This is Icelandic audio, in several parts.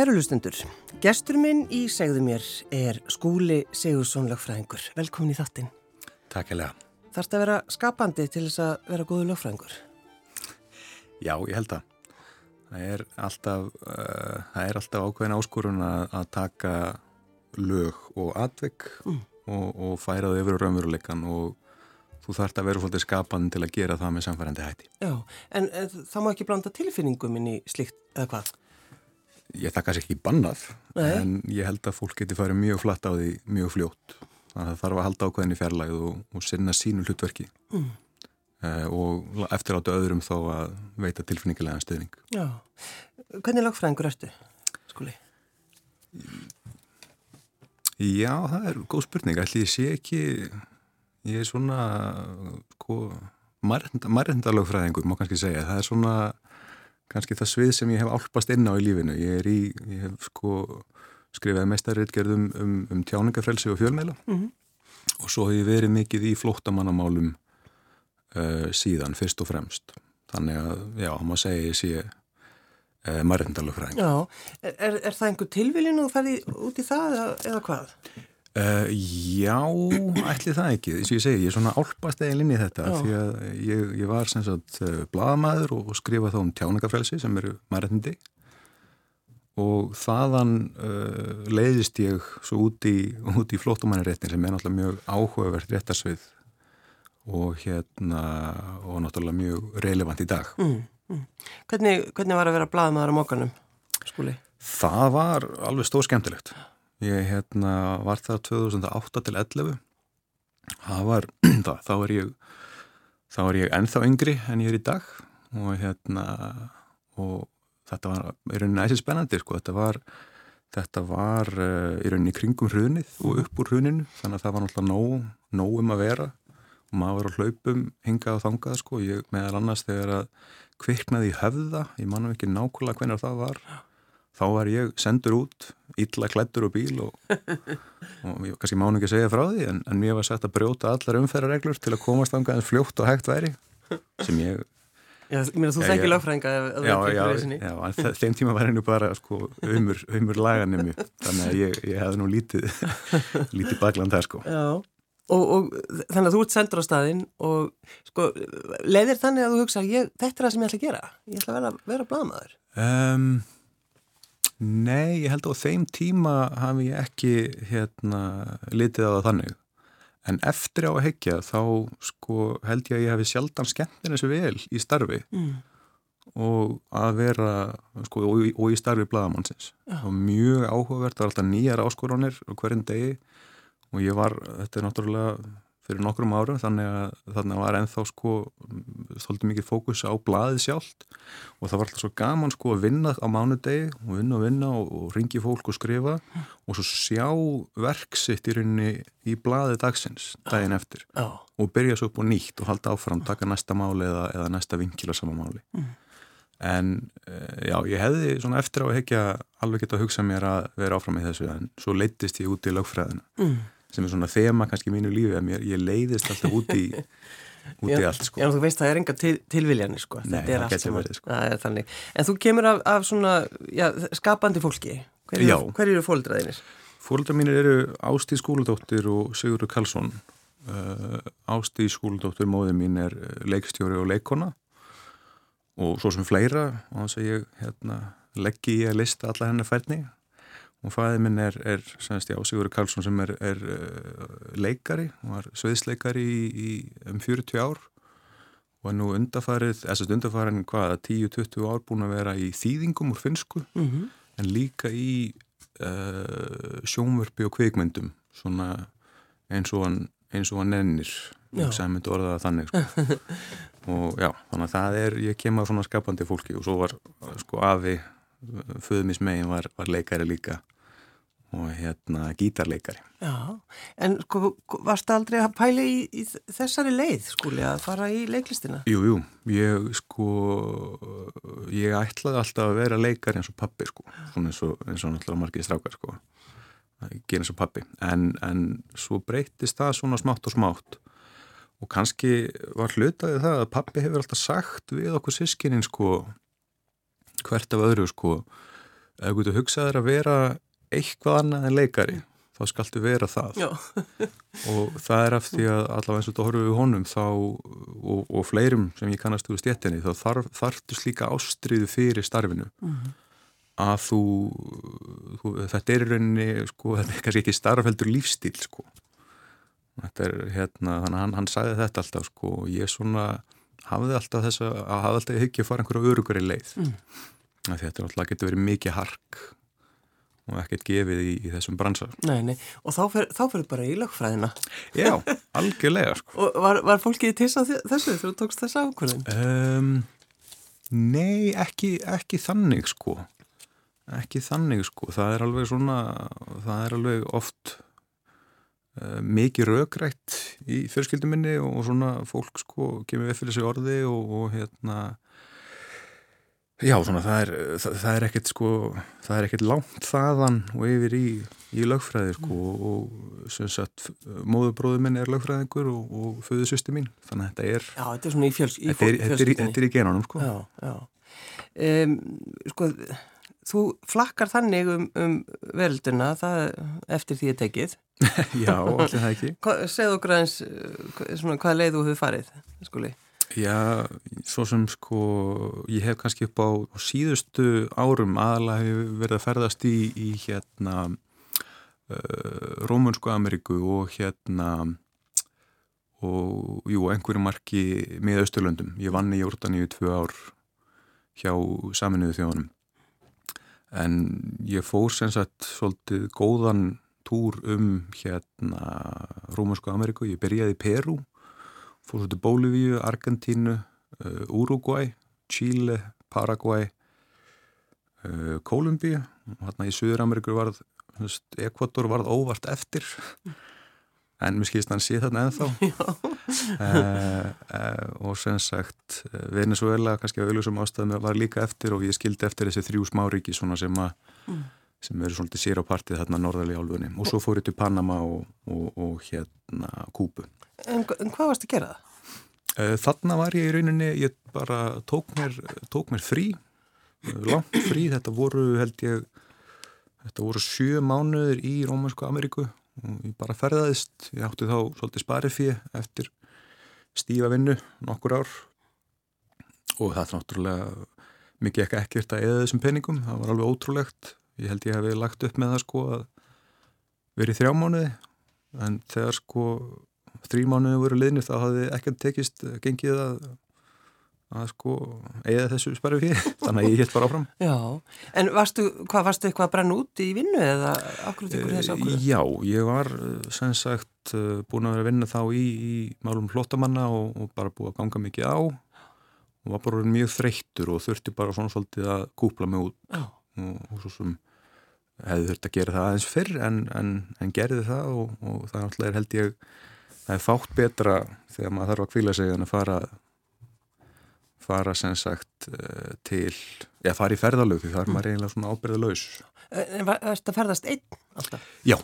Kæru lustendur, gestur minn í segðu mér er Skúli Sigursson lögfræðingur. Velkomin í þáttinn. Takk hella. Þarfst að vera skapandi til þess að vera góðu lögfræðingur? Já, ég held að. Það er alltaf, uh, það er alltaf ákveðin áskorun að, að taka lög og atvegg mm. og, og færa þau yfir raunveruleikan og þú þarfst að vera svolítið skapandi til að gera það með samfærandi hætti. Já, en, en það má ekki blanda tilfinningum inn í slikt eða hvað? Ég kannski ekki bannað, Nei. en ég held að fólk geti farið mjög flatt á því mjög fljótt. Þannig að það þarf að halda ákveðin í fjarlæð og, og sinna sínu hlutverki mm. uh, og eftir áttu öðrum þá að veita tilfinningilega stöðning. Já, hvernig lagfræðingur ertu, skuli? Já, það er góð spurning. Ætli ég sé ekki, ég er svona, sko, margindalögfræðingur, má kannski segja. Það er svona kannski það svið sem ég hef álpast inn á í lífinu. Ég er í, ég hef sko skrifaði mestarriðgerðum um, um tjáningafrelsi og fjölmeila mm -hmm. og svo hef ég verið mikið í flóttamannamálum uh, síðan fyrst og fremst. Þannig að, já, maður segja ég sé uh, margindalögfræðing. Já, er, er það einhver tilviljun og það er út í það eða hvað? Uh, já, ætli það ekki þess að ég segi, ég er svona álpast eginn inn í þetta já. því að ég, ég var sem sagt uh, bladamæður og, og skrifa þá um tjáningafrelsi sem eru mærættindi og þaðan uh, leiðist ég svo út í, í flótumæniréttin sem er náttúrulega mjög áhugavert réttarsvið og hérna og náttúrulega mjög relevant í dag mm, mm. Hvernig, hvernig var að vera bladamæður á mókanum, skúli? Það var alveg stór skemmtilegt Ég hérna, var það 2008 til 11. Það var, það, þá er ég, þá er ég ennþá yngri en ég er í dag og hérna, og þetta var í rauninni æsið spennandi, sko, þetta var, þetta var uh, í rauninni kringum hrunið og upp úr hruninu, þannig að það var náttúrulega nóg, nóg um að vera. Og maður var á hlaupum hingað og þangað, sko, ég meðal annars þegar að kviknaði í höfða, ég manum ekki nákvæmlega hvernig það var, þá var ég sendur út illa klættur og bíl og, og ég kannski mánu ekki að segja frá því en, en mér var sett að brjóta allar umferðarreglur til að komast ánga en fljótt og hægt væri sem ég Já, ég meina þú þekki lögfrænga Já, já, já, en þeim tíma var hennu bara sko umur, umur laganemi þannig að ég, ég hefði nú lítið lítið bakland þar sko. Já, og, og þannig að þú ert sendur á staðin og sko leiðir þannig að þú hugsa, ég, þetta er það sem ég ætla að gera ég ætla að vera, vera blamaður um, Nei, ég held að á þeim tíma hafi ég ekki hérna, litið á það þannig. En eftir á að hekja þá sko, held ég að ég hafi sjaldan skemmtin þessu vel í starfi mm. og að vera sko, og, og í starfi bladamannsins. Ja. Og mjög áhugavert, það var alltaf nýjar áskoranir hverjum degi og ég var, þetta er náttúrulega fyrir nokkrum árum þannig að þannig var ennþá sko þóldi mikið fókus á blaðið sjálft og það var alltaf svo gaman sko að vinna á mánudegi og vinna og vinna og, og ringi fólk og skrifa og svo sjá verksitt í rauninni í blaðið dagsins daginn eftir oh. og byrja svo upp og nýtt og halda áfram, taka næsta máli eða, eða næsta vinkila saman máli mm. en eh, já, ég hefði svona eftir á að hekja alveg geta að hugsa mér að vera áfram í þessu en svo leittist ég út í lögfræðina mm sem er svona þema kannski mínu lífi að mér, ég leiðist alltaf út í út í allt sko. Já, þú veist það er enga til, tilviljanir sko. Nei, það getur verið sko. En þú kemur af, af svona já, skapandi fólki. Hver eru, hver eru fólkdraðinir? Fólkdrað mínir eru Ástí Skúladóttir og Sigurður Karlsson. Uh, Ástí Skúladóttir móðið mín er uh, leikstjóri og leikona og svo sem fleira og þess að ég hérna, leggi í að lista alla hennar færni og fæðið minn er, er semst, já, Sigurður Karlsson sem er, er uh, leikari, hann var sveiðsleikari í, í um 40 ár og er nú undarfarið, þess að undarfarið hvaða 10-20 ár búin að vera í þýðingum úr finsku mm -hmm. en líka í uh, sjónvörpi og kveikmyndum svona eins og hann, eins og hann nennir sem myndi orðaða þannig sko. og já, þannig að það er ég kem að svona skapandi fólki og svo var sko afi föðumis megin var, var leikari líka og hérna gítarleikari Já, en sko varst aldrei að pæla í, í þessari leið skúli að fara í leiklistina? Jú, jú, ég sko ég ætlaði alltaf að vera leikari eins og pappi sko, svona eins og, eins og náttúrulega margir strákar sko gera eins og pappi, en, en svo breytist það svona smátt og smátt og kannski var hlutaði það að pappi hefur alltaf sagt við okkur sískininn sko hvert af öðru sko. Ef þú hugsaður að vera eitthvað annað en leikari þá skaltu vera það. Og það er af því að allavega eins og þetta horfum við honum þá og, og fleirum sem ég kannast úr stjettinni þá þarf, þarftu slíka ástriðu fyrir starfinu. Mhm. að þú, þú þetta er í rauninni sko, þetta er kannski ekki starfheldur lífstíl sko. Þetta er hérna, hann, hann sagði þetta alltaf sko og ég svona hafði alltaf þess að hafði alltaf í hyggja að fara einhverju örugari leið Mm. þetta alltaf getur verið mikið hark og ekkert gefið í, í þessum bransa Nei, nei, og þá fyrir bara í lögfræðina. Já, algjörlega sko Og var, var fólkið til þess þessu þegar þú tókst þessa ákvörðin? um, Nei, ekki, ekki þannig sko ekki þannig sko það er alveg svona það er alveg oft mikið rökrætt í fjörskildum minni og svona fólk sko kemur við fyrir sig orði og, og hérna já svona það er, það, það er ekkert sko það er ekkert langt þaðan og yfir í, í lögfræði sko og sem sagt móðubróður minn er lögfræðingur og, og föðusysti mín þannig að þetta er Já, þetta er svona í, fjöls, í Þetta þetta, í- fjölskyldunni. þetta er í genanum sko. Já, já. Um, sko, þú flakkar þannig um, um verölduna það, eftir því að tekið. Já, allir það ekki. Segð okkur aðeins hva- svona, hvað leið þú hefur farið, skuli. Já, svo sem sko, ég hef kannski upp á, á síðustu árum aðalega hefur verið að ferðast í, í hérna uh, Rómunsku Ameríku og hérna og jú, einhverju marki með Östurlöndum. Ég vann í Jórdaníu tvö ár hjá saminuðu þjóðanum. En ég fór sem sagt svolítið góðan túr um hérna Rómunsku Ameríku. Ég byrjaði í Perú fór svo til Bólivíu, Argentínu, Uruguay, Chile, Paraguay, uh, Kolumbíu hérna í Suður-Ameríkur varð, Ekvator varð óvart eftir en mér skilst hann þarna ennþá. Uh, uh, og sem sagt Venezuela kannski á auðvitað ástæðum var líka eftir og ég skildi eftir þessi þrjú smáríki svona sem að Mm. sem eru svolítið sér á partið þarna norðarlega álfunni. Og svo fór ég til Panama og, og, og hérna Kúbu. En, en hvað varst að gera? Það? Eh, Þarna var ég í rauninni, ég bara tók mér, tók mér frí, eh, langt frí, þetta voru held ég, þetta voru sjö mánuður í Rómansku Ameríku og ég bara ferðaðist, ég átti þá svolítið sparifí eftir stífa vinnu nokkur ár. Og það er náttúrulega mikið ekki ekkert að eða þessum peningum, það var alveg ótrúlegt, ég held ég hef lagt upp með það sko að verið þrjá mánuði. En þegar sko þrjí mánuði voru liðnir þá hafði ekkert tekist gengið að, að sko eða þessu sparfi fyrir þannig að ég hitt bara áfram. Já, en varstu, hvað, varstu eitthvað að brenna út í vinnu eða akkur tekur þessu? Eh, Já, ég var eh, sem sagt eh, búin að vera að vinna þá í, í málum flótamanna og, og bara búið að ganga mikið á. Og var bara mjög þreyttur og þurfti bara svona svolítið að kúpla mig út. Já, og, og svo sem hefði þurft að gera það aðeins fyrr en, en, en gerði það og, og það er held ég það er fátt betra þegar maður þarf að kvíla sig en að fara fara sem sagt eh, til, já fara í ferðalög því það er maður eiginlega svona ábyrðalaus en var- varstu að ferðast einn alltaf? Já,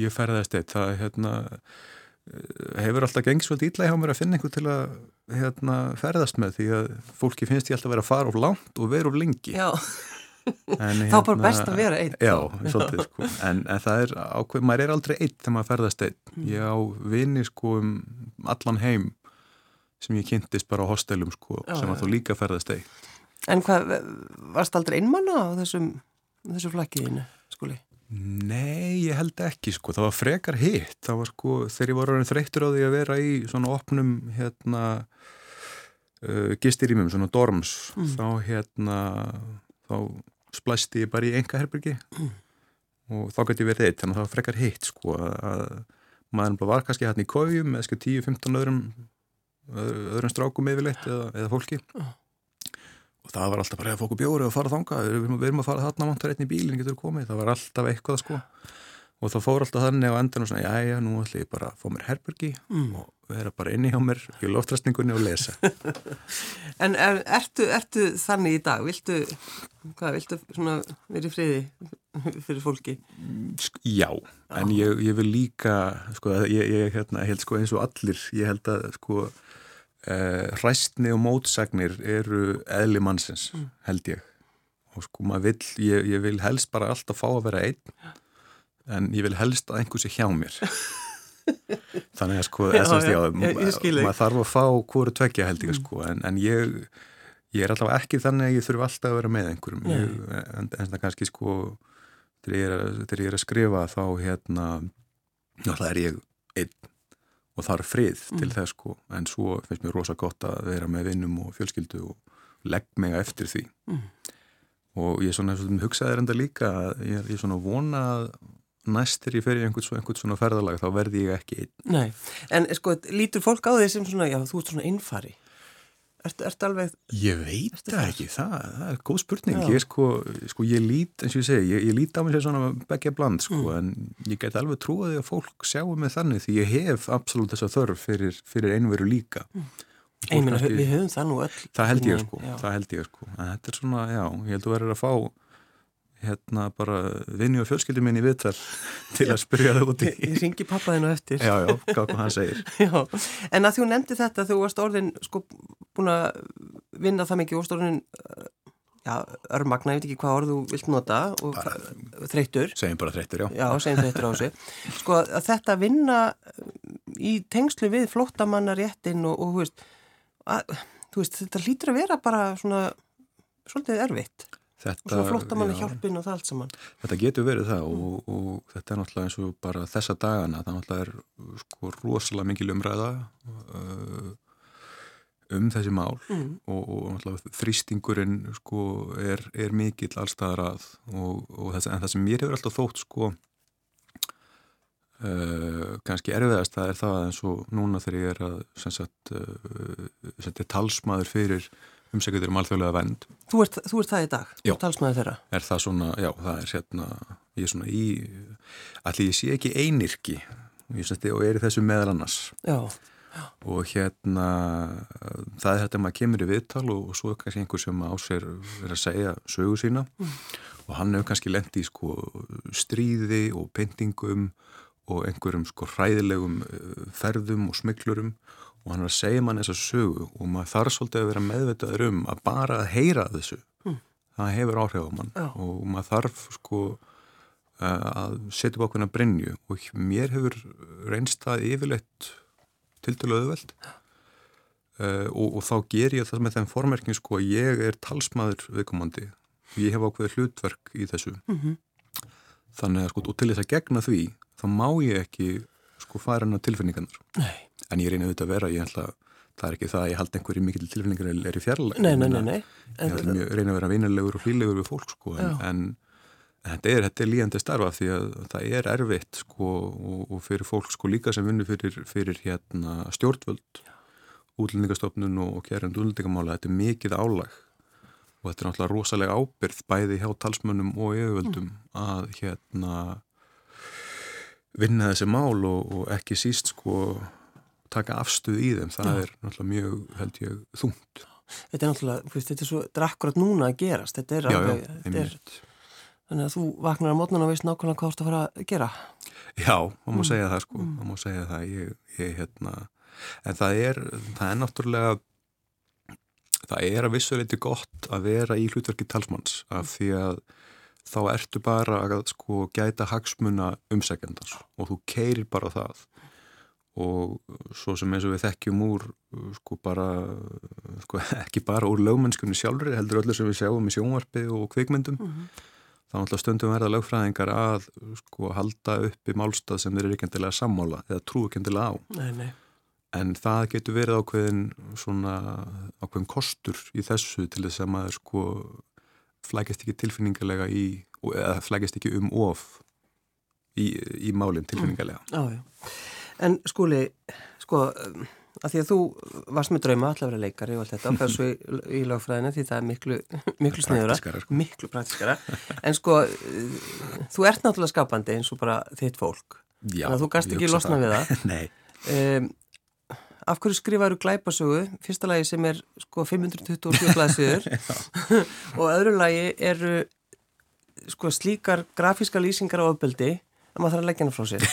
ég ferðaðist eitt það hérna eh, hefur alltaf svolítið illa hjá mér að finna einhver til að hérna, ferðast með því að fólki finnst ég alltaf að vera að fara of langt og vera of lengi. Já, En, þá bara best að vera einn. Já, svolítið sko. En, en það er ákveð, maður er aldrei einn þegar maður ferðast einn. Mm. ég á vini sko um allan heim sem ég kynntist bara á hostelum sko Já, sem að þú líka ferðast einn En hvað, varst aldrei einmanna á þessum, þessu flakkiðinu, skuli? Nei, ég held ekki sko, það var frekar hitt, það var sko þegar ég var orðin þreyttur á því að vera í svona opnum hérna uh, gistirýmum, svona dorms Mm. þá hérna þá splæsti ég bara í enga herbyrgi Mm. og þá gæti ég verið eitt, þannig að það var frekar hitt sko að, að maður bara var kannski hérna í kójum með sko 10-15 öðrum öðrum, strákum yfirleitt eða, eða fólki og það var alltaf bara að fóku bjóri og fara þanga við erum, við erum að fara þarna vantar einn í bílinn getur komið, það var alltaf eitthvað sko og það fór alltaf þannig á endan og svona, já, já, nú ætlum ég bara að fá mér herbergi Mm. og vera bara inni hjá mér í loftrastningunni og lesa. En er, ertu, ertu þannig í dag? Viltu, hvað, viltu svona verið friði fyrir fólki? Já, en ég, ég vil líka, sko, ég, ég hérna, held sko eins og allir, ég held að sko hræstni og mótsagnir eru eðli mannsins, held ég. og sko maður vill, ég, ég vil helst bara alltaf fá að vera einn en ég vil helst að einhversi hjá mér. Þannig að sko Já, já, já, maður þarf að fá hvoru tvekja held ég Mm. sko en, en ég, ég er alltaf ekki þannig að ég þurfi alltaf að vera með einhverjum. Ég, en, en það kannski sko þegar ég, er, að- er skrifa þá hérna náttúrulega er ég einn og það er frið Mm. til þess sko en svo finnst mér rosa gott að vera með vinnum og fjölskyldu og legg mig eftir því Mm. og ég svona svona hugsaði enda líka ég, ég svona vona að næstir ég fer í einhvern, einhvern svona ferðalag þá verði ég ekki einn Nei, en sko, lítur fólk á því sem svona, já, þú ert svona innfari. Ertu, ertu alveg, Ég veit það þar? ekki, það, það er góð spurning ég sko, sko, ég lít, eins og ég segi ég, ég lít á mig sem svona begja bland sko, Mm. en ég get alveg trúið að fólk sjáu mig þannig því ég hef absolutt þessa þörf fyrir, fyrir einveru líka Mm. Kannski- við höfum það nú öll. það held ég sko, já. það held ég sko en þetta er svona, já, ég held að verður að fá hérna bara vinni og fjölskyldi minni í viðtal til að spyrja það út í. Ég, ég ringi pappa þinn á eftir. já, já, hvað hann segir. Já, en að þú nefndi þetta þú varst orðin sko búin að vinna það mikið, varst orðin uh, já, örmagna, ég veit ekki hvað orð þú vilt nota og uh, þreytur segjum bara þreyttur, já, já, segjum þreytur á þessu. Sko að þetta vinna uh, í tengslu við flottamannaréttin og, og þú veist, að, þú veist þetta hlýtur að vera bara svona svolítið erfitt. og Þetta, svona flottamanna já. hjálpin og það allt saman Þetta getur verið það og, og þetta er náttúrulega eins og bara þessa dagana, það náttúrulega er sko rosalega mikil umræða uh, um þessi mál mm. og, og náttúrulega þrýstingurinn sko er, er mikill allstaðar að og, og þess, en það sem mér hefur alltaf þótt sko uh, kannski erfiðast það er það eins og núna þegar ég er að sem sagt, uh, sem talsmaður fyrir umsækjadur um alþjóðlega vend þú, ert, þú ert það í dag, Já. talsmaður þeirra? Er það svona, já, það er hérna, ég er svona í, allir ég sé ekki einirki, og er í þessu meðal annars. Já, og hérna, það er þetta að maður kemur í viðtal og, og svo er kannski einhver sem á sér er að segja sögu sína. Og hann hefur kannski lendi í sko stríði og pyntingum og einhverjum sko hræðilegum eh, ferðum og smiklurum og hann er að segja mann þessa sögu og maður þarf svolítið að vera meðvitaður um að bara að heyra þessu það hefur áhrif á mann Já. og maður þarf sko eh, að setja upp ákveðna brenju og mér hefur reynst það yfirleitt til til auðveld uh, og, og þá ger ég það með þeim formerkin sko að ég er talsmaður viðkomandi. Og ég hef ákveðið hlutverk í þessu. Mhm. þannig að sko og til þess að gegna því þá má ég ekki sko fara inn á tilfinningarnar. Nei, en ég reyna auðvitað að vera, ég ætla það er ekki það að ég hald einhverju mikill tilfinningar er í fjarlæg nei, nei, nei, nei. ég En, ætla mjög, reyna að vera vinalegur og hlýlegur við fólk sko en, en, en þetta er, þetta er líðandi starfa því að það er erfitt sko og, og fyrir fólk sko líka sem vinnur fyrir, fyrir hérna stjórnvöld útlendingastofnun og kærand útlendingamála, þetta er mikið álag. Og þetta er náttúrulega rosalega ábyrð bæði hjá talsmönnum og yfirvöldum að hérna vinna þessi mál og, og ekki síst sko taka afstuð í þeim, það Já. er náttúrulega mjög, held ég, þungt. þetta er náttúrulega, veist, þetta er svo, þetta er akkurat núna að gerast, þetta er alveg, þetta er, þannig að þú vaknar á mótnan og veist nákvæmlega hvað þú ert að fara að gera. Já, það má Mm. segja það sko, Mm. það má segja það, ég, ég hérna, en það er, það er náttúrulega, það er að vissuleiti gott að vera í hlutverki talsmanns af því að þá ertu bara að sko gæta hagsmuna umsækjandars og þú keirir bara það og svo sem eins og við þekkjum úr sko bara, sko ekki bara úr lögmennskunni sjálfri, heldur öllu sem við sjáum í sjónvarpi og kvikmyndum Mm. þá náttúrulega stundum verða lögfræðingar að sko halda upp í málstað sem þeir eru ekki endilega sammála eða trú ekki endilega á. Nei, nei, En það getur verið ákveðin svona ákveðin kostur í þessu til þess að maður sko flækist ekki tilfinningarlega í, eða flækist ekki um of í, í málinn tilfinningarlega. já, já. En skúli, sko, að því að þú varst með drauma allar að vera leikari og allt þetta og svo í, í lögfræðina því það er miklu, miklu. Praktískara, sko. Miklu praktiskara. En sko, þú ert náttúrulega skapandi eins og bara þitt fólk. Já, Þannig að þú gast ekki losna við það. Nei, Um, af hverju skrifaru glæpasögu fyrsta lagi sem er sko 527 blaðsögur og öðru lagi eru sko slíkar grafíska lýsingar á ofbeldi að maður þarf að leggja hana frá sér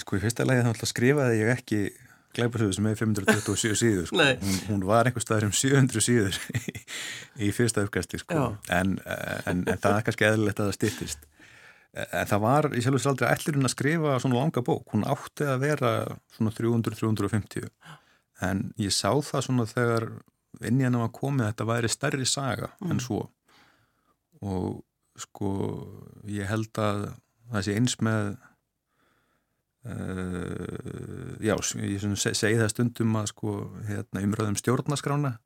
sko í fyrsta lagi þá skrifaði ég ekki glæparsöðu sem er 527 síður sko. Hún, hún var einhver staðar um 700 síður í, í fyrsta uppkasti sko. En, en, en það er kannski eðlilegt að það styttist. En það var í sjálfur sér aldrei ætlurinn að skrifa svona langa bók, hún átti að vera svona 300-350 en ég sá það svona þegar inn í hennar var komið að þetta væri stærri saga en svo. Og sko ég held að það sé eins með uh, já, ég segi það stundum að sko hérna, umröðum stjórnaskrána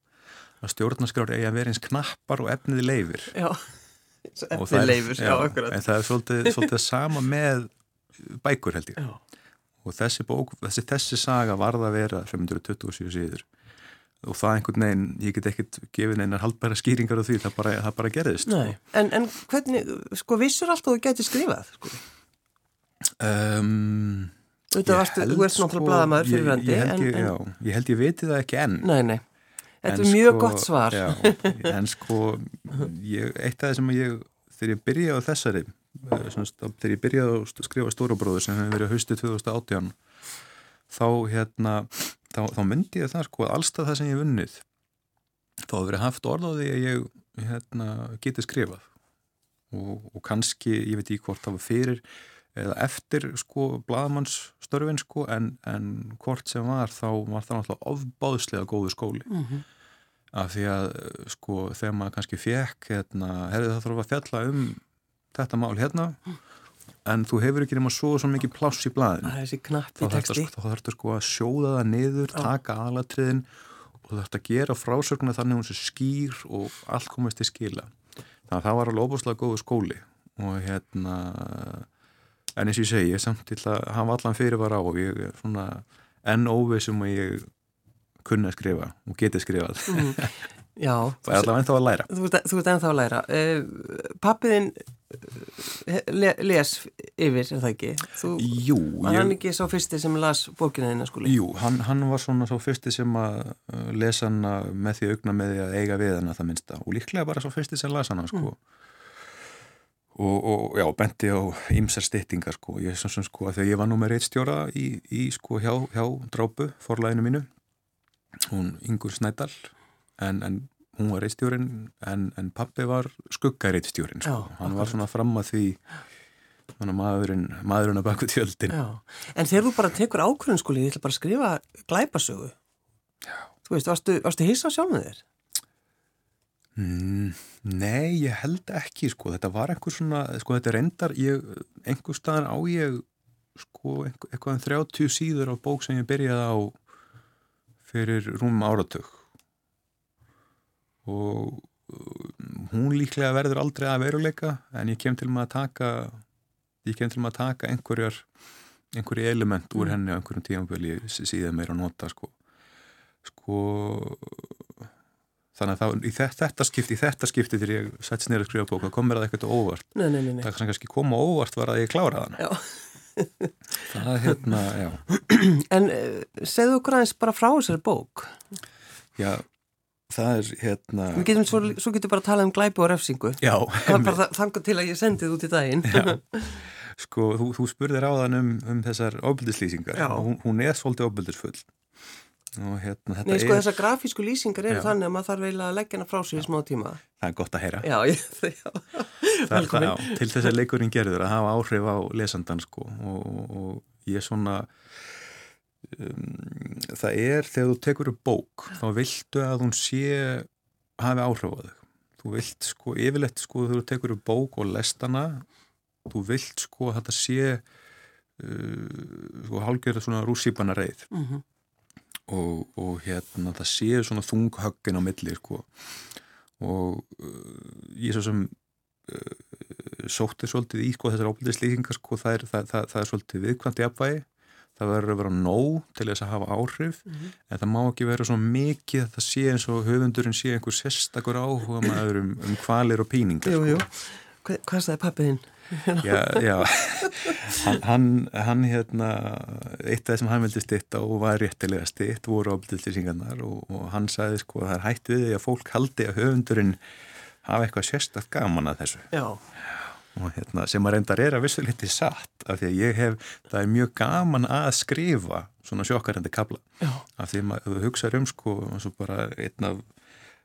að stjórnaskrár eigi að vera eins knappar og efniði leifir Já, Og eftir leifur, já, akkurat. en það er svolítið, svolítið sama með bækur held ég. Já, og þessi bók, þessi, þessi saga varð að vera 527 síður. Og það einhvern veginn, ég get ekkert gefið einar haldbæra skýringar á því, það bara, það bara gerðist nei, en, en hvernig, sko, vissur alltaf þú gæti skrifað, sko? Um, Þetta held, þú ert náttúrulega sko, blaðamaður ég- fyrir vendi, ég, held ég viti það ekki enn. En, nei, nei, þetta er mjög sko, gott svar. já, en sko ég, eitt af það sem ég þegar ég byrjaði á þessari eh, þegar ég byrjaði að skrifa stórabróður sem hefur verið haustu 2018 þá hérna þá, þá myndi ég það sko að allstað það sem ég vunnið þá hefur verið haft orð á því að ég hérna, geti skrifað. Og, og kannski, ég veit ekki hvort það var fyrir eða eftir sko blaðmannsstörfin sko en, en hvort sem var þá var það náttúrulega ofbáðslega góðu skóli Mhm. af því að sko þegar maður kannski fekk hérna, herrið það þarf að fjalla um þetta mál hérna en þú hefur ekki nema svo svo mikið pláss í blaðinu Það er þessi þá þarftu texti. þá þarftu sko að sjóða það niður, taka aðlatriðin og þú þarftu að gera frásögna þannig hún sé skýr og allt komast til skila þannig að það var alveg óbúslega góðu skóli og hérna en eins og ég segi, ég samt til að hafa allan fyrirvara á og ég er svona enn óvissum að ég kunna að skrifa og geti skrifað Mhm. Já, og er allavega ennþá að læra þú ert ennþá að læra. Uh, Pappiðin le, les yfir, er það ekki? Þú, Jú, var hann ég, ekki sá fyrsti sem las bókina þína skuli? jú hann, hann var svona svo fyrsti sem að uh, lesa hana með því augna með því að eiga við hana það minnsta og líklega bara svo fyrsti sem las hana sko og, og já, benti á ýmsar styttingar sko, ég sem sem sko að þegar ég var nú með reittstjóra í, í sko hjá, hjá drápu, forlæginu mínu hún Ingur Snædal en, en hún var reittstjórin en, en pappi var skuggareittstjórin sko. Hann var svona fram að því svona maðurinn, maðurinn að baku tjöldin Já, en þegar þú bara tekur ákvörðun skuli, ég ætla bara að skrifa glæpasögu. Já. Þú veist, varstu, varstu hissa á sjálfum þér? Mm, nei, ég held ekki sko, þetta var einhver svona sko, þetta reyndar, ég, einhver staðar á ég sko, einhver, eitthvað en 30 síður á bók sem ég byrjaði á fyrir rúmum áratug. Og uh, hún líklega verður aldrei að veruleika en ég kem til maður að taka ég kem til maður að taka einhverjar einhverju element úr henni á einhverjum tímanböli síðan meira að nota sko. Sko þannig að það, í þetta, þetta skipti í þetta skipti þegar ég sætt snir að skrifa bók það kom mér að eitthvað óvart Nei, nei, nei, nei. það sem kannski kom á óvart var að ég kláraði hana Já. það er hérna, já En uh, segðu okkur aðeins bara frá þessari bók. já, það er hérna Við getum svo, svo getum bara að tala um glæpi og refsingu. já, þangað til að ég sendið út í daginn. Já. sko, þú, þú spurðir áðan um, um þessar óbyldislýsingar hún, hún er svolítið óbyldisfull og hérna, þetta Nei, sko er þessar grafísku lýsingar eru Já. þannig að maður þarf eiginlega að leggja hana frá sig í smá tíma. það er gott að heyra Já, ég, já. það, það, Velkomin. já, til þess að leikurinn gerður að hafa áhrif á lesandan sko og, og ég svona um, það er þegar þú tekur upp bók þá viltu að hún sé hafi áhrif á þig þú vilt sko, yfirleitt sko þegar þú tekur upp bók og lest hana þú vilt sko að þetta sé uh, sko hálgjörða svona rússýpana reið Mm og, og hérna það séu svona þunghöggin á milli sko. og uh, ég svo sem uh, sótti svolítið í sko, þessar óbyrðislýkingar sko, það, það, það, það er svolítið viðkvæmt jafnvægi það verður að vera nóg til þess að hafa áhrif en það má ekki vera svo mikið að það sé eins og höfundurinn sé einhver sérstakur áhuga maður um, um kvalir og píningar Jú, sko. jú. Hva, hvað sagði pappiðinn? Já, já, hann, hann, hann hérna, eitt af það sem hann vildi stitta og var réttilega stitt voru ábyrðilsingarnar og, og hann sagði sko að það er hætt við því að fólk haldi að höfundurinn hafa eitthvað sérstakt gaman að þessu. Já. og hérna, sem að reyndar er að vissuliti satt af því að ég hef, það er mjög gaman að skrifa svona sjokkarendi kabla af því að þú hugsaður um sko eins og bara einn af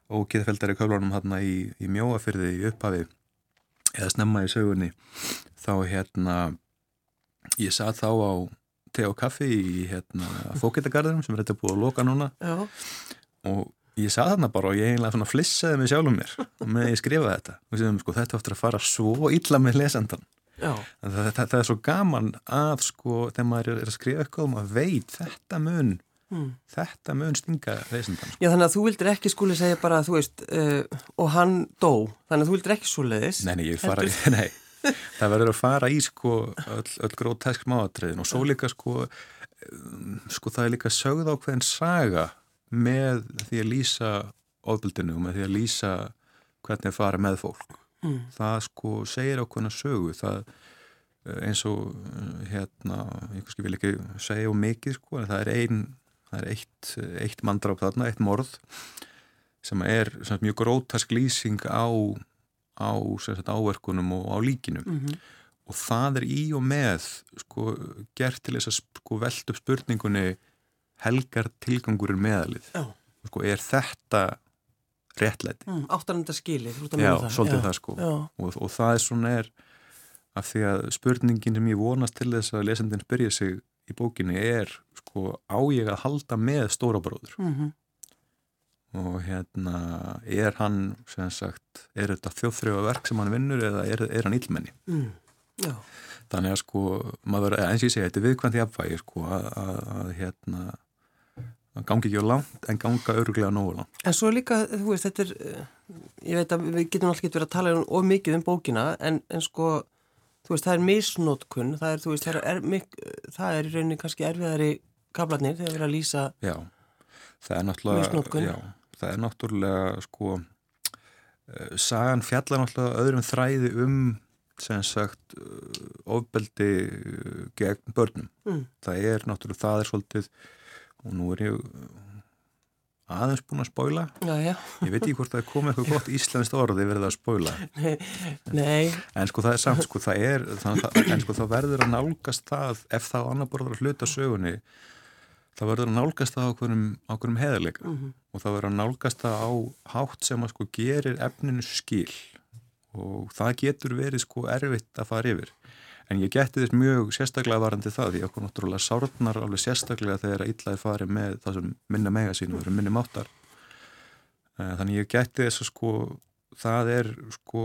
ógeðfeldari köflunum hérna í, í mjóafyrði í upphafi eða snemma í sögunni þá hérna ég satt þá á te og kaffi í hérna fókitagarðurum sem er þetta búið að loka núna Já. og ég satt þarna bara og ég eiginlega flissaði mig sjálfum mér með að ég skrifaði þetta og sem, sko, þetta áttur að fara svo illa með lesendan Já. það, það, það, það er svo gaman að sko þegar maður er að skrifa eitthvað og maður veit þetta mun Mm. þetta mun stinga lesendan sko. Já, þannig að þú vildir ekki skúli segja bara, þú veist, uh, og hann dó, þannig að þú vildir ekki svo leiðis. nei, nei, ég fara nei það verður að fara í sko öll, öll grótesk máatriðin og svo líka sko um, sko það er líka sögð ákveðin saga með því að lýsa ofbildinu og með því að lýsa hvernig fara með fólk Mm. það sko segir ákveðina sögu það eh, eins og eh, hérna, ég vil ekki segja um mikið sko, en það er ein það er eitt, eitt mandráp þarna, eitt morð sem er sem mjög grótask lýsing á á sagt, áverkunum og á líkinum Mm og það er í og með sko, gert til þess að sko, velta upp spurningunni helgar tilgangur meðalið Já. sko, er þetta réttlæti? Mm, áttan þetta skili, Já, svolítið Já. það sko og, og það er svona er af því að spurningin sem ég vonast til þess að lesendin spyrja sig í bókinni er sko á ég að halda með stóra bróður? Mm og hérna er hann sem sagt, er þetta þjóðþrjóða verk sem hann vinnur eða er, er hann illmenni? Mm. Þannig að sko maður, eða eins og ég segi, þetta er viðkvæmt í afvægi sko að, að, að hérna að gangi ekki á langt en ganga öruglega nógu langt. En svo líka, þú veist, þetta er, eh, ég veit að við getum alltaf getur verið að tala um of mikið um bókina, en, en sko, þú veist, það er misnótkun, það er, þú veist, það er, mik, það er í rauninni kannski erfiðari kablarnir þegar við erum að lýsa, Já, það er náttúrulega já, það er náttúrulega sko uh, sagan fjallar náttúrulega öðrum þræði um sem sagt uh, ofbeldi uh, gegn börnum. Mm, það er náttúrulega, það er svolítið og nú er ég aðeins búin að spóila. Ég veit ekki hvort það er komið eitthvað gott íslenskt orði verið að spóila. En sko það er samt, sko það er það, en sko það verður að nálgast það ef það annar borður að hluta sögunni það verður að nálgast það á hverjum heðarleika mm, og það verður að nálgast það á hátt sem að sko gerir efninu skil. Og það getur verið sko erfitt að fara yfir en ég geti þess mjög sérstaklega varandi það því okkur náttúrulega sárnar alveg sérstaklega þegar að illaði fari með það sem minna mega sín og verður minni máttar Eh, þannig ég geti þess að sko það er sko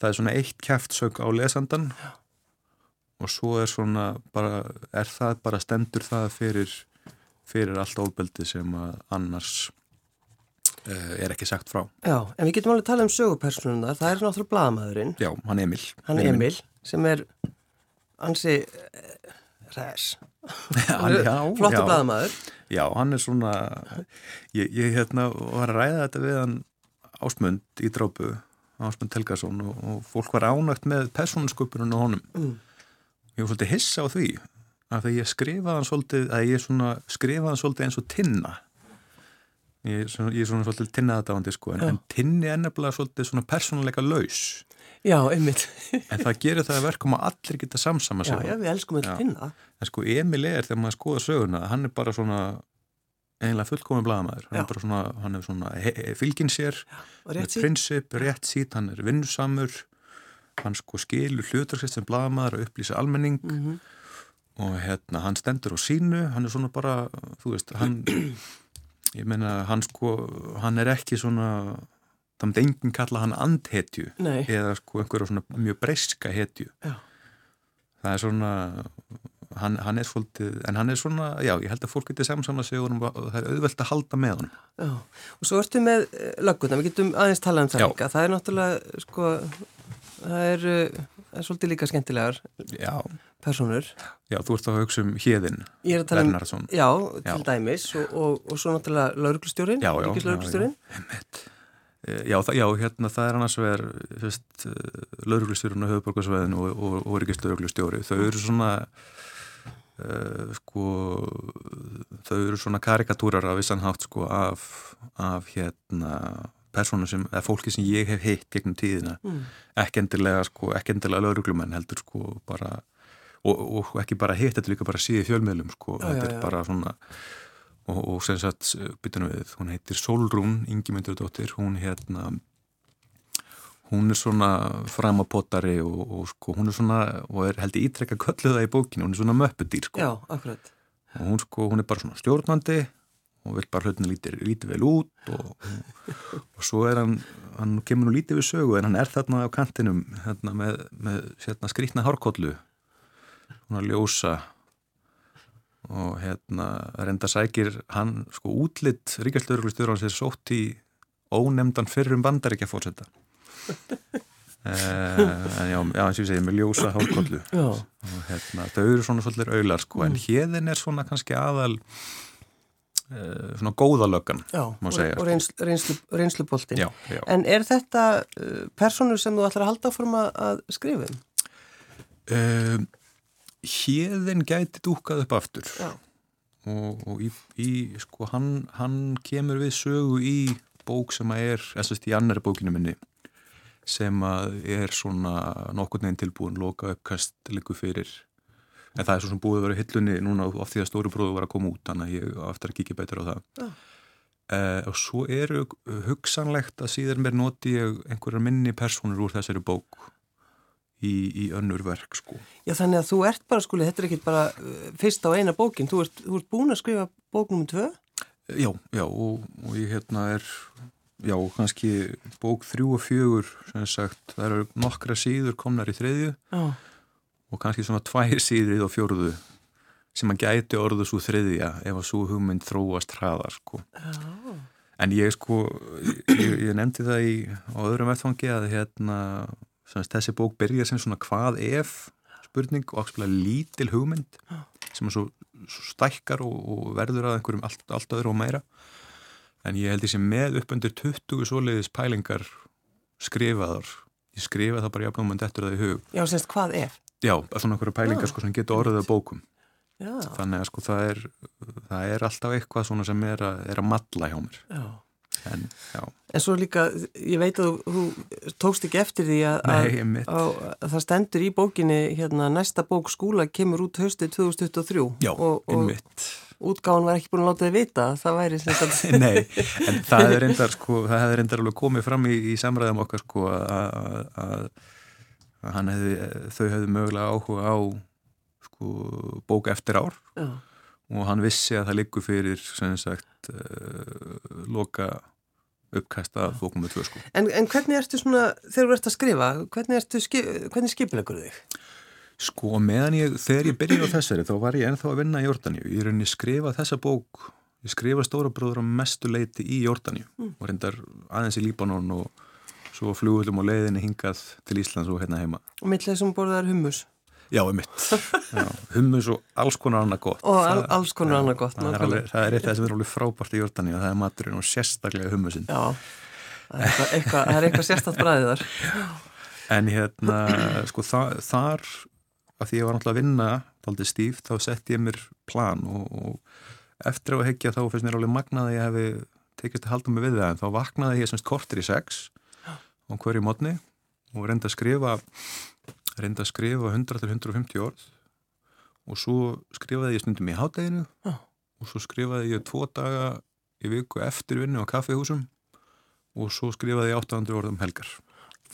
það er svona eitt kæftsög á lesandan og svo er svona bara, er það bara stendur það fyrir, fyrir allt ofbeldi sem að annars uh, er ekki sagt frá. já, en við getum alveg að tala um sögupersonuna, það er náttúrulega blaðamæðurinn, Já, hann Emil. hann minn. Emil, sem er ansi ræs, flottu já, blaðamæður, Já, hann er svona, ég, ég hérna var að ræða þetta við hann Ásmund í drópu, Ásmund Helgason og, og fólk var ánægt með persónusköpunum og honum. mm, Ég var svolítið hissa á því að ég skrifaði hann svolítið, að ég hann svolítið eins og tinna. Ég, er svona, svona svolítið tinnaðadáandi sko, en, en tinni er nefnilega svolítið svona persónuleika laus. Já, einmitt, En það gerir það að verkum að allir geta samsama já, sig. já, við elskum Já. þetta finna, En sko Emil er þegar maður skoða söguna, hann er bara svona eiginlega fullkomið blaðamæður. Hann Já. er bara svona, hann er svona he- he- fylginn sér, og rétt síðan, prinsip, rétt sít, hann er vinnusamur, hann sko skilur hlutarsett sem blaðamæður að upplýsa almenning mm og hérna hann stendur á sínu, hann er svona bara, þú veist, hann, ég meina hann sko, hann er ekki svona, það myndi enginn kalla hann andhetju nei, eða sko einhverja svona mjög breyska hetju. Já. Það er svona, hann, hann er svolítið, en hann er svona, já, ég held að fólk getur samsamna sig og það er auðvelt að halda með hann. Já, og svo ertu með uh, lögguna, við getum aðeins talað um það líka, það er náttúrulega, sko, það er, uh, það er svolítið líka skemmtilegar Já, personur. já, þú ert að hugsa um að tala um, já, til dæmis, og, og, og svo náttúrulega lauruglustjórin, ríkislauruglustjórin. Einmitt. Eh, Já, það, já, hérna það er annars vegar á höfuborgarsveðinu og, og, og ríkislauruglustjóri. Þau eru svona uh, sko þau eru svona karikatúrar af vissan hátt sko af, af hérna persónu sem, eða fólki sem ég hef hitt gegnum tíðina, mm. ekki endilega sko, ekki endilega lauruglumenn heldur sko bara, og, og ekki bara hitt, þetta er líka bara síði fjölmiðlum sko, já, þetta er já. bara svona og, og sem sagt, byttunum við, hún heitir Solrún Ingimundurdóttir, hún hérna hún er svona framapottari og, og sko hún er svona, og er held í ítrekka kölluða í bókinu, hún er svona möppudýr sko. Já, akkurat. Og hún sko, hún er bara svona stjórnandi og vil bara hlutinu lítið, lítið vel út og, og svo er hann, hann kemur nú lítið við sögu en hann er þarna á kantinum hérna, með, með hérna, skrítna hárkollu, svona ljósa og hérna reynda sækir hann sko útlitt ríkjastlauruglustjóður hann sér sótt í ónemdan fyrrum bandaríkja fórsetta Uh, en já, já, eins og ég segi, með ljósa hálkollu og hérna, þau eru svona svolítið auðlar sko, en mm. hérðin er svona kannski aðal uh, svona góðalöggan má segja. Og, og reynslu, reynslu, reynsluboltin. Já, já. En er þetta uh, personur sem þú ætlar að halda áfram að, skrifa um? Hérðin gæti dúkað upp aftur. Og, og í, í sko, hann, hann kemur við sögu í bók sem að er, þess að í annari bókinu minni sem að er svona nokkur neginn tilbúin loka uppkast líku fyrir. En það er svo sem búið að vera hillunni núna af því að stóru bróðu var að koma út þannig að ég aftur að kíkja betur á það. Oh. uh, og svo eru hugsanlegt að síðan mér noti ég einhverjar minni personur úr þessari bók í, í önnur verk sko. Já þannig að þú ert bara skuli, þetta er ekki bara uh, fyrst á eina bókin, þú ert, þú ert búin að skrifa bóknum um tvö? Já, já og, og ég hérna er já, kannski bók þrjú og fjögur sem sagt, það eru nokkra síður komnar í þriðju oh. og kannski svona tvær síður í þá fjóruðu sem að gæti orðu svo þriðja ef að svo hugmynd þróast hraðar sko. oh. en ég sko ég, ég nefndi það í á öðrum vettfangi að hérna þessi bók byrjar sem svona hvað ef spurning og ákveðlega lítil hugmynd sem að svo, svo stækkar og, og verður að einhverjum allt, allt öðru og meira. En ég held því sem með upp undir 20 svoleiðis pælingar skrifaðar. Ég skrifa það bara jafnum en þetta er það í hug. Já, semst hvað er? Já, svona okkur pælingar sko, sem getur orðið af bókum. Já. þannig að sko það er það er alltaf eitthvað svona sem er að, er að matla hjá mér. Já En, en svo líka, ég veit að þú tókst ekki eftir því að, Nei, að, að, að það stendur í bókinni hérna næsta bók skúla kemur út höstið 2023 Já, og, og útgáðan var ekki búin að láta þið vita það væri sem Nei, en það hefði reyndar, sko, reyndar alveg komið fram í, í samræðum okkar sko, að þau hefði mögulega áhuga á sko, bók eftir ár. Já. og hann vissi að það liggur fyrir sem sagt uh, loka uppkæsta bókum með tvö sko. En, en hvernig ertu svona, þegar þú ert að skrifa hvernig, skip, hvernig skipilegur þig? Sko meðan ég, þegar ég byrjaði á þessari þá var ég ennþá að vinna í Jórdaníu ég reyni skrifa þessa bók ég skrifa Stóra bróður á mestu leiti í Jórdaníu mm. og reyndar aðeins í Líbanon og svo flugullum og leiðinni hingað til Íslands og hérna heima Og mitt leið sem borðar hummus Já, mitt, Já, hummus og alls konar annað gott. Og al, alls konar annað gott það, það, er, það er eitt af það sem er alveg frábært í Jórdaníu og það er maturinn og sérstaklega hummusin Já, það er eitthvað, eitthvað, eitthvað sérstaklega bræðið þar. En hérna, sko, þar, þar að því ég var náttúrulega að vinna aldrei stíf, þá sett ég mér plan og, og eftir að hekja þá finnst mér alveg magnað að ég hefði tekist að halda mig við það, en þá vaknaði ég semst kortir í sex á hverju mótni og reynda að skrifa reynda að skrifa 100-150 orð. Og svo skrifaði ég stundum í hátteginu og svo skrifaði ég tvo daga í viku eftir vinnu á kaffehúsum og svo skrifaði ég 800 orð um helgar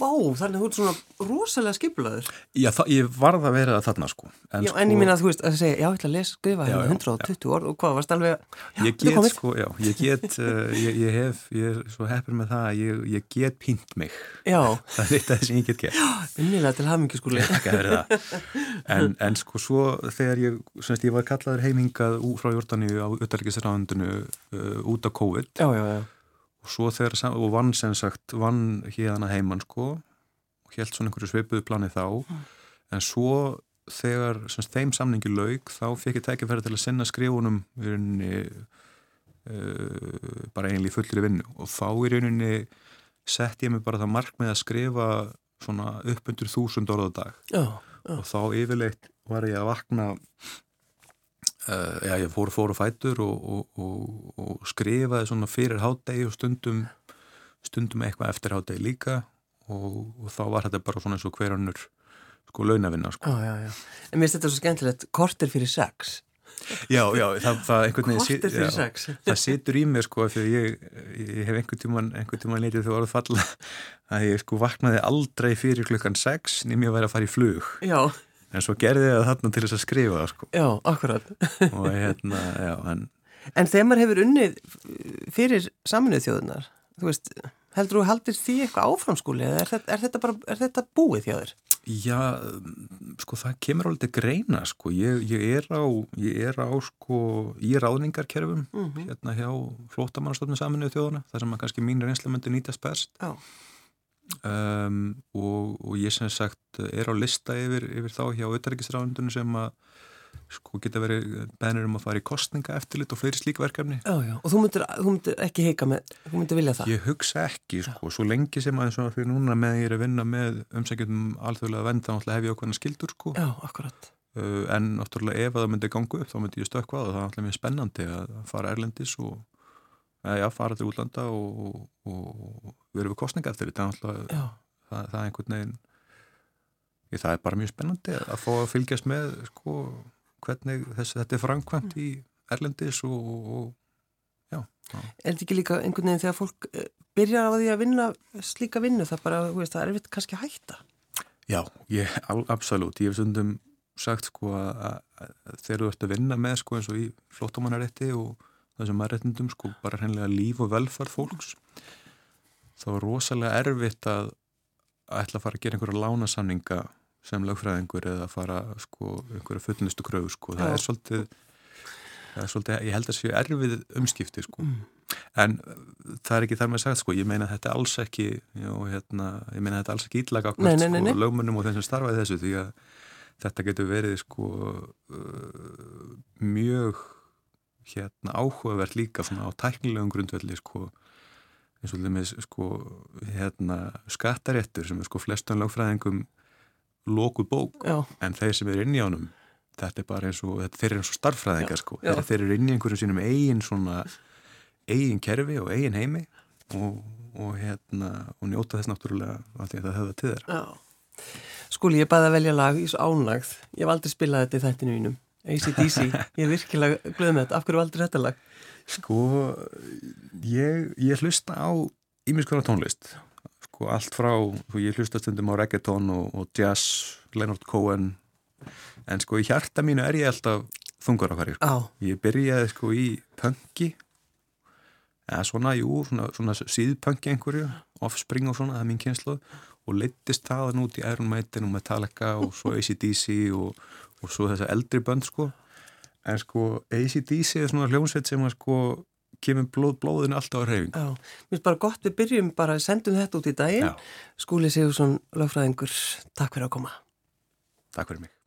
Vá, þannig að þú ert svona rosalega skipulaður. Já, ég varð að vera þarna sko. En, já, sko, en ég minna að þú veist að segja, já, ég ætla að lesa, skrifa hérna 120 orð og hvað, varst alveg, já, ég get sko, já, ég get, uh, ég, ég hef, ég er svo heppur með það að ég, ég get pínt mig. Já. Það er eitt af það sem ég get gert. Já, unnilega til hafingi sko. Ekki að vera það. En, en sko svo þegar ég, svona, ég var kallaður heimingað frá Jórdaníu á Uttaríkisræðundinu uh, út af COVID. Já, já, já og svo þegar, og vann sem sagt vann hérna heimann sko og held svona einhverju sveipuðu plani þá mm. en svo þegar sem þeim samningi laug þá fekk ég tækifæri til að sinna skrifunum í rauninni uh, bara einlega í fullri vinnu og þá í rauninni sett ég mig bara það markmið að skrifa svona upp undir þúsund orða dag já, já. og þá yfirleitt var ég að vakna já, ég fór, fór og fætur og, og, og, og skrifaði svona fyrir hátdegi og stundum stundum eitthvað eftir hátegi líka og, þá var þetta bara svona eins og hverjannur sko launavinna sko. Já, já, já. En mér finnst þetta svo skemmtilegt, kortir fyrir sex. Já, já, það, það einhvern veginn Kortir fyrir sex. það situr í mér sko því ég, ég hef einhvern tíman einhvern tíman leitið þú orðið falla að ég sko vaknaði aldrei fyrir klukkan 6 ným ég væri að fara í flug Já, en svo gerði ég það þarna til þess að skrifa það sko já, akkurat. og hérna, já, en En þegar maður hefur unnið fyrir saminuð þjóðunar, þú veist, heldur þú haldir því eitthvað áframskúli eða er er þetta bara, er þetta búið þér? Já, sko það kemur alveg greina sko, ég, ég er á ég er á sko í ráðningarkerfum Mhm. hérna hjá flótamannastofnum saminuðu þjóðana þar sem að kannski mín reynsla myndi nýtast best Já. Um, og, og ég sem sagt er á lista yfir, yfir þá hjá auðarrikisráðundunum sem að sko geta verið bænir um að fara í kostninga eftirlit og fleiri slík verkefni Já, já, og þú myndir, þú myndir ekki heika með, þú myndir vilja það? Ég hugsa ekki, sko, svo lengi sem að svona fyrir núna með ég er að vinna með umsækjum alþjóðlega vend, þá hef ég okkurna skildur, sko. Já, akkurat. Uh, en náttúrulega ef að það myndi ganga upp, þá myndi ég stökka á það, það er náttúrulega mjög spennandi að fara erlendis og, eða já, fara til útlanda og, og, og vera við kostninga eftir þetta, það, það er einhvern veginn, ég, það er bara mjög spennandi að fá að fylgjast með, sko, hvernig þess, þetta er framkvæmt í erlendis og, og já, já. er þetta ekki líka einhvern veginn þegar fólk eh, byrjar á því að vinna slíka vinnu, það bara, veist, það er erfitt kannski að hætta? Já, ég, absolutt, ég hef stundum sagt sko að, að, að þegar þú ert að vinna með sko eins og í flóttamannarétti og þessum mannréttindum sko bara hreinlega líf og velferð fólks. Þá er rosalega erfitt að, að ætla að fara að gera einhverja lánasamninga sem lögfræðingur eða að fara sko einhverja fullnustu kröfu sko, það er svolítið það er svolítið, ég held að séu erfið umskipti sko. Mm. En uh, það er ekki þar með sagt sko, ég meina þetta alls ekki, já, hérna, ég meina þetta alls ekki ítlaga Nei, nei, nei, sko, lögmönnum og þeim sem starfaði þessu því að þetta getur verið sko uh, mjög hérna áhugavert líka svona á tæknilegum grundvelli sko eins og með sko hérna skattaréttur sem er sko flestum lögfræðingum lókuð bók Já, en þeir sem er inn í ánum þetta er bara eins og, þetta, þeir eru eins og starffræðingar sko, já. þeir, eru inn í einhverjum sínum eigin svona, eigin kerfi og eigin heimi og, og hérna, og njóta þess náttúrulega af því að það höfða til þeirra. Skúli, ég baði að velja lag í svo ánægð. Ég hef aldrei spilað þetta í þættinu mínum. ACDC, ég er virkilega glöð með þetta. Af hverju valdur þetta lag? Sko, ég, ég hlusta á ímiðskona tónlist, sko allt frá, sko, ég hlusta stundum á reggaeton og, og jazz, Leonard Cohen, en sko í hjarta mínu er ég alltaf þungar á hverju, sko. Ég byrjaði sko í punki eða svona, jú, svona, svona síðpunki einhverju, offspring og svona, það er mín kynslu og leittist það út í Iron Maiden og Metallica og svo ACDC og, og svo þessa eldri bönd sko en sko ACDC er svona hljómsveit sem að sko kemur blóð, blóðinu alltaf á reyfing já. Mér finnst bara gott, við byrjum bara, sendum þetta út í daginn. Já. Skúli Sigursson, lögfræðingur, takk fyrir að koma. Takk fyrir mig